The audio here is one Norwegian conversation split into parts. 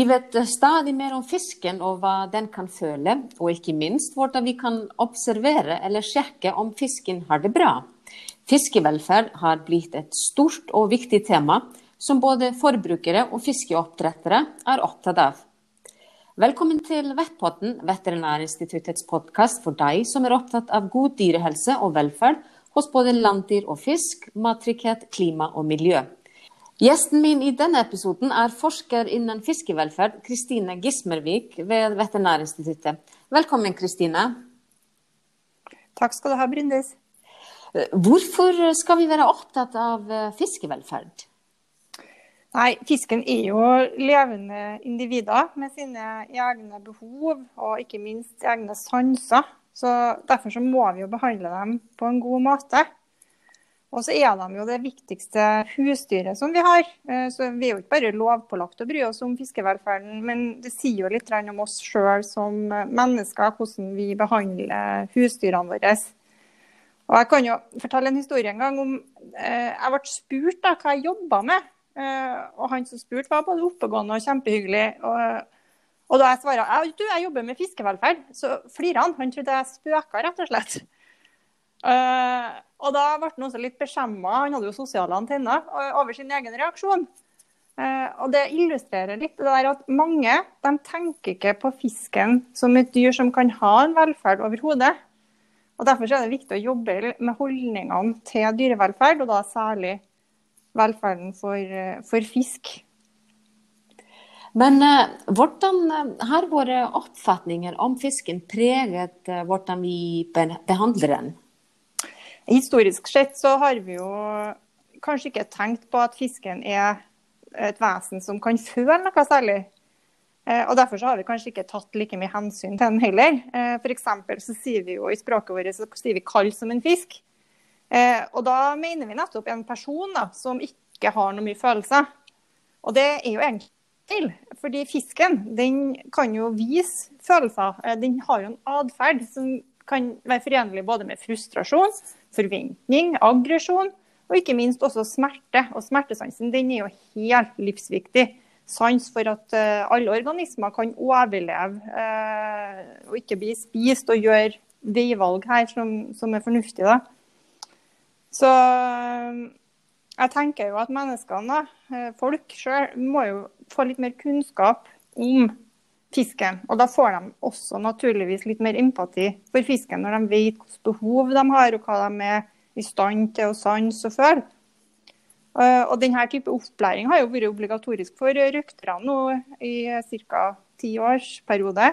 Vi vet stadig mer om fisken og hva den kan føle, og ikke minst hvordan vi kan observere eller sjekke om fisken har det bra. Fiskevelferd har blitt et stort og viktig tema som både forbrukere og fiskeoppdrettere er opptatt av. Velkommen til Vettpotten, Veterinærinstituttets podkast for deg som er opptatt av god dyrehelse og velferd hos både landdyr og fisk, mattrygghet, klima og miljø. Gjesten min i denne episoden er forsker innen fiskevelferd, Kristine Gismervik ved Veterinærinstituttet. Velkommen, Kristine. Takk skal du ha, Bryndis. Hvorfor skal vi være opptatt av fiskevelferd? Nei, fisken er jo levende individer med sine egne behov og ikke minst egne sanser. Så Derfor så må vi jo behandle dem på en god måte. Og så er de jo det viktigste husdyret som vi har. Eh, så Vi er jo ikke bare lovpålagt å bry oss om fiskevelferden, men det sier jo litt om oss sjøl som mennesker, hvordan vi behandler husdyrene våre. Og Jeg kan jo fortelle en historie en gang om eh, Jeg ble spurt da, hva jeg jobba med. Eh, og han som spurte, var både oppegående og kjempehyggelig. Og, og da jeg svarte du, jeg jobber med fiskevelferd, så flirte han. Han trodde jeg spøka, rett og slett. Uh, og da ble han også litt beskjemma, han hadde jo sosiale antenner, over sin egen reaksjon. Uh, og det illustrerer litt det der at mange de tenker ikke på fisken som et dyr som kan ha en velferd overhodet. Og Derfor er det viktig å jobbe med holdningene til dyrevelferd, og da særlig velferden for, eh, for fisk. Men hvordan har våre oppfatninger om fisken preget hvordan vi behandler den? Historisk sett så har vi jo kanskje ikke tenkt på at fisken er et vesen som kan føle noe særlig. Og Derfor så har vi kanskje ikke tatt like mye hensyn til den heller. F.eks. så sier vi jo i språket vårt så sier vi 'kald som en fisk'. Eh, og da mener vi nettopp en person da, som ikke har noe mye følelser. Og det er jo egentlig feil, fordi fisken den kan jo vise følelser. Eh, den har jo en atferd som kan være forenlig både med frustrasjon, forventning, aggresjon og ikke minst også smerte. Og smertesansen den er jo helt livsviktig. Sans for at uh, alle organismer kan overleve uh, og ikke bli spist og gjøre veivalg her som, som er fornuftige. Så eh, jeg tenker jo at menneskene, eh, folk sjøl, må jo få litt mer kunnskap om fisken. Og da får de også naturligvis litt mer empati for fisken, når de vet hvilke behov de har, og hva de er i stand til å sanse og føle. Eh, og denne type opplæring har jo vært obligatorisk for røkterne nå i ca. ti års periode.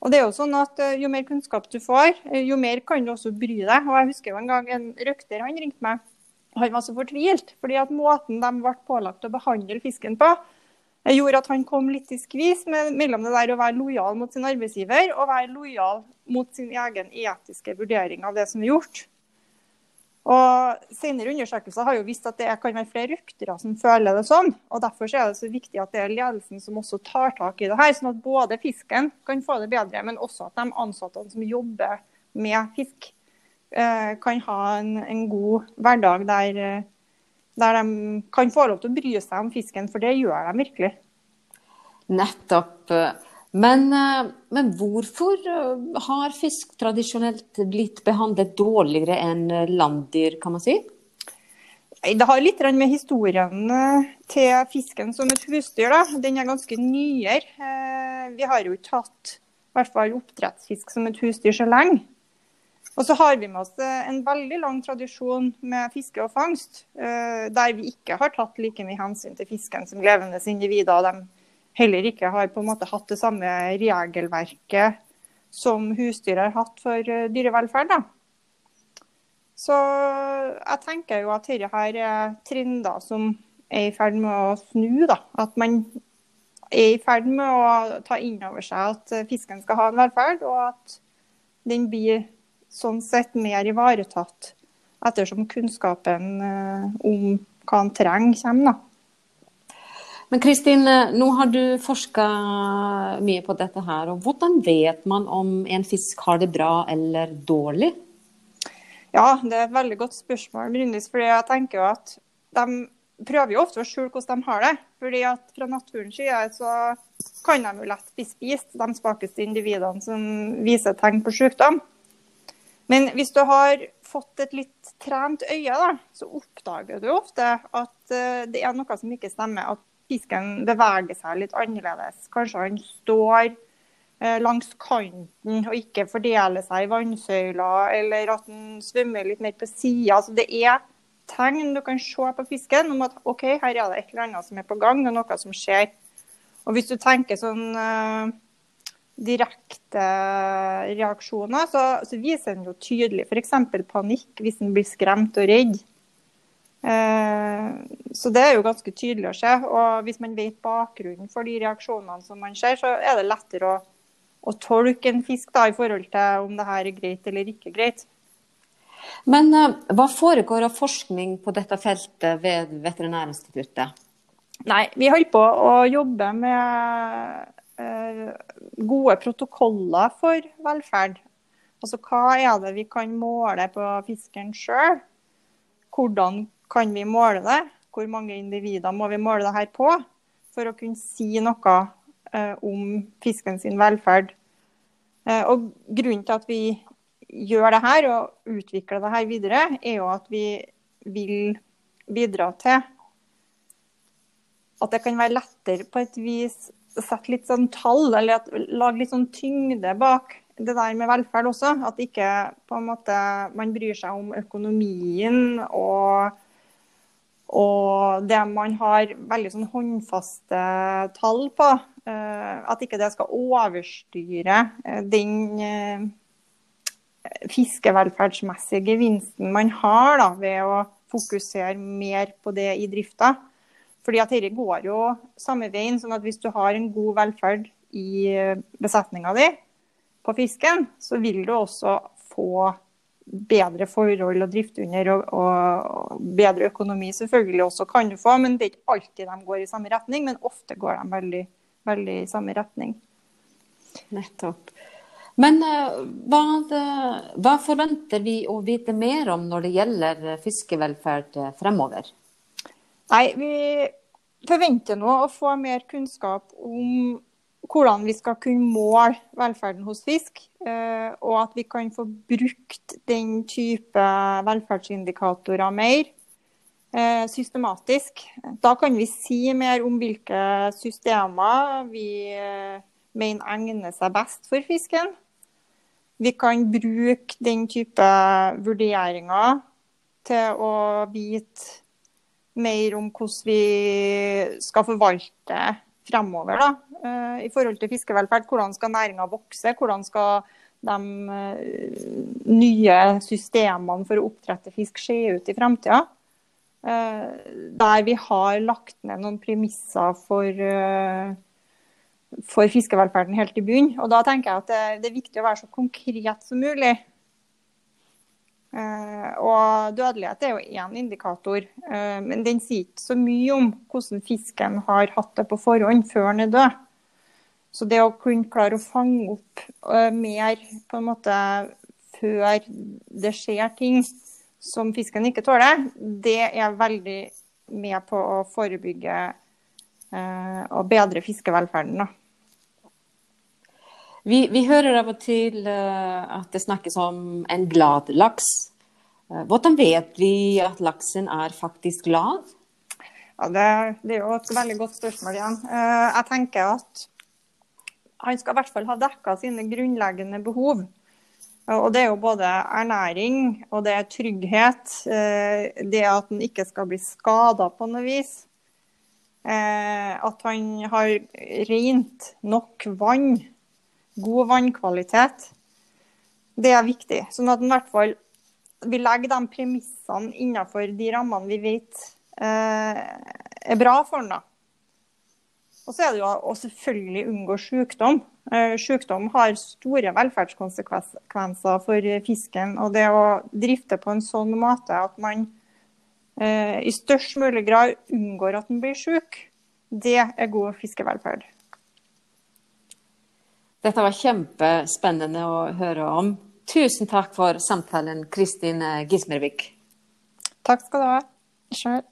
Og det er jo sånn at eh, Jo mer kunnskap du får, eh, jo mer kan du også bry deg. Og Jeg husker jo en gang en røkter han ringte meg. Han var så fortvilt, fordi at måten de ble pålagt å behandle fisken på, gjorde at han kom litt i skvis mellom det der å være lojal mot sin arbeidsgiver og være lojal mot sin egen etiske vurdering av det som er gjort. Og Senere undersøkelser har jo vist at det kan være flere røktere som føler det sånn. og Derfor er det så viktig at det er ledelsen som også tar tak i det her, sånn at både fisken kan få det bedre, men også at de ansatte som jobber med fisk, eh, kan ha en, en god hverdag der, eh, der, de kan få lov til å bry seg om fisken, for det gjør de virkelig. Nettopp. Men, eh, men, hvorfor eh, har fisk tradisjonelt blitt behandlet dårligere enn landdyr, kan man si? Det har litt med historien eh, til fisken som et husdyr. Da. Den er ganske nyere. Vi har jo ikke hatt i hvert fall oppdrettsfisk som et husdyr så lenge. Og så har vi med oss en veldig lang tradisjon med fiske og fangst, der vi ikke har tatt like mye hensyn til fisken som levende individer. og De heller ikke har på en måte hatt det samme regelverket som husdyr har hatt for eh, dyrevelferd. Da. Så jeg tenker jo at dette her er trender som er i ferd med å snu. Da. At man er i ferd med å ta inn over seg at fisken skal ha en velferd, og at den blir sånn sett mer ivaretatt ettersom kunnskapen eh, om hva han trenger, kommer. Da. Men Kristin, nå har du forska mye på dette her. og Hvordan vet man om en fisk har det bra eller dårlig? Ja, det er et veldig godt spørsmål, Brynlis. For jeg tenker at de prøver jo ofte å skjule hvordan de har det. fordi at fra naturens side så kan de jo lett bli spist, de svakeste individene som viser tegn på sykdom. Men hvis du har fått et litt trent øye, da, så oppdager du ofte at uh, det er noe som ikke stemmer. At fisken beveger seg litt annerledes. Kanskje han står uh, langs kanten og ikke fordeler seg i vannsøyla, eller at han svømmer litt mer på sida. Altså, det er tegn du kan se på fisken om at OK, her er det et eller annet som er på gang, og noe som skjer. Og hvis du tenker sånn uh, direkte reaksjoner, så, så, viser den jo tydelig f.eks. panikk hvis den blir skremt og redd. Uh, så det er jo ganske tydelig å se. Og hvis man vet bakgrunnen for de reaksjonene som man ser, så er det lettere å, å tolke en fisk da, i forhold til om det her er greit eller ikke greit. Men uh, hva foregår av forskning på dette feltet ved Veterinærinstituttet? Nei, vi holder på å jobbe med gode protokoller for velferd. Altså hva er det vi kan måle på fisken sjøl? Hvordan kan vi måle det? Hvor mange individer må vi måle det her på? For å kunne si noe uh, om fisken sin velferd. og Grunnen til at vi gjør det her og utvikler det her videre, er jo at vi vil bidra til at det kan være lettere på et vis å sette litt sånn tall, eller at, lage litt sånn tyngde bak det der med velferd også. At ikke på en måte man bryr seg om økonomien og, og det man har veldig sånn håndfaste tall på. Eh, at ikke det skal overstyre eh, den eh, fiskevelferdsmessige gevinsten man har da, ved å fokusere mer på det i drifta. Fordi at dette går jo samme veien. sånn at Hvis du har en god velferd i besetninga di på fisken, så vil du også få bedre forhold å drifte under og, og, bedre økonomi selvfølgelig også kan du få. Men det er ikke alltid de går i samme retning, men ofte går de veldig, veldig i samme retning. Nettopp. Men eh, hva, det, hva, forventer vi å vite mer om når det gjelder fiskevelferd eh, fremover? Nei, Vi forventer nå å få mer kunnskap om hvordan vi skal kunne måle velferden hos fisk. Eh, og at vi kan få brukt den type velferdsindikatorer mer systematisk. Da kan vi si mer om hvilke systemer vi mener egner seg best for fisken. Vi kan bruke den type vurderinger til å vite mer om hvordan vi skal forvalte fremover da, eh, i forhold til fiskevelferd. Hvordan skal næringa vokse? Hvordan skal de eh, nye systemene for å oppdrette fisk se ut i fremtida? Eh, der vi har lagt ned noen premisser for for fiskevelferden helt i bunnen. Og da tenker jeg at det, det, er viktig å være så konkret som mulig. Og dødelighet er jo én indikator, eh, men den sier ikke så mye om hvordan fisken har hatt det på forhånd før den er død. Så det å kunne klare å fange opp eh, mer på en måte før det skjer ting som fisken ikke tåler, det er veldig med på å forebygge eh, og bedre fiskevelferden. Vi, vi, hører av og til at det snakkes om en glad laks. Uh, hvordan vet vi at laksen er faktisk lav? Ja, det, det, er jo et veldig godt spørsmål igjen. Uh, jeg tenker at han skal i hvert fall ha dekka sine grunnleggende behov. Og Det er jo både ernæring og det er trygghet. Det at han ikke skal bli skada på noe vis. At han har rent nok vann god vannkvalitet. Det er viktig. Sånn at han i hvert fall vi legger de premissene innenfor de rammene vi vet eh, er bra for den. Og så er det jo å selvfølgelig unngå sykdom. Eh, sykdom har store velferdskonsekvenser for fisken. Og det å drifte på en sånn måte at man eh, i størst mulig grad unngår at den blir syk, det er god fiskevelferd. Dette var kjempespennende å høre om. Tusen takk for samtalen, Kristin Gismervik. Takk skal du ha. Sjøl.